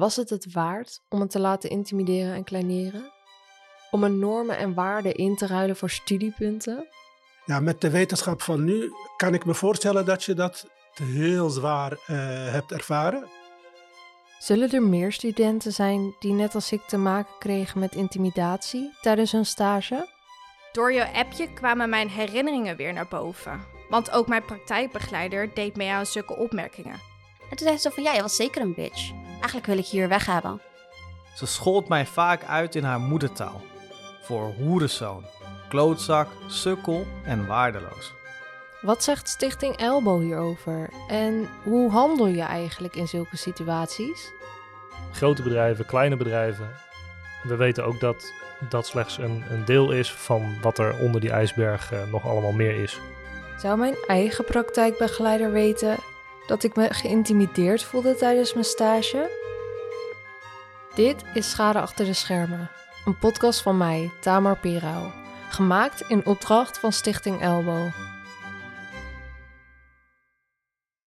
Was het het waard om het te laten intimideren en kleineren? Om een normen en waarden in te ruilen voor studiepunten? Ja, met de wetenschap van nu kan ik me voorstellen dat je dat heel zwaar uh, hebt ervaren. Zullen er meer studenten zijn die net als ik te maken kregen met intimidatie tijdens hun stage? Door jouw appje kwamen mijn herinneringen weer naar boven. Want ook mijn praktijkbegeleider deed mee aan zulke opmerkingen. En toen zei ze van, ja, je was zeker een bitch. Eigenlijk wil ik je hier weg hebben. Ze schold mij vaak uit in haar moedertaal. Voor hoerenzoon, klootzak, sukkel en waardeloos. Wat zegt Stichting Elbow hierover? En hoe handel je eigenlijk in zulke situaties? Grote bedrijven, kleine bedrijven. We weten ook dat dat slechts een, een deel is van wat er onder die ijsberg uh, nog allemaal meer is. Zou mijn eigen praktijkbegeleider weten dat ik me geïntimideerd voelde tijdens mijn stage? Dit is Schade achter de schermen, een podcast van mij, Tamar Pierau, gemaakt in opdracht van Stichting Elbow.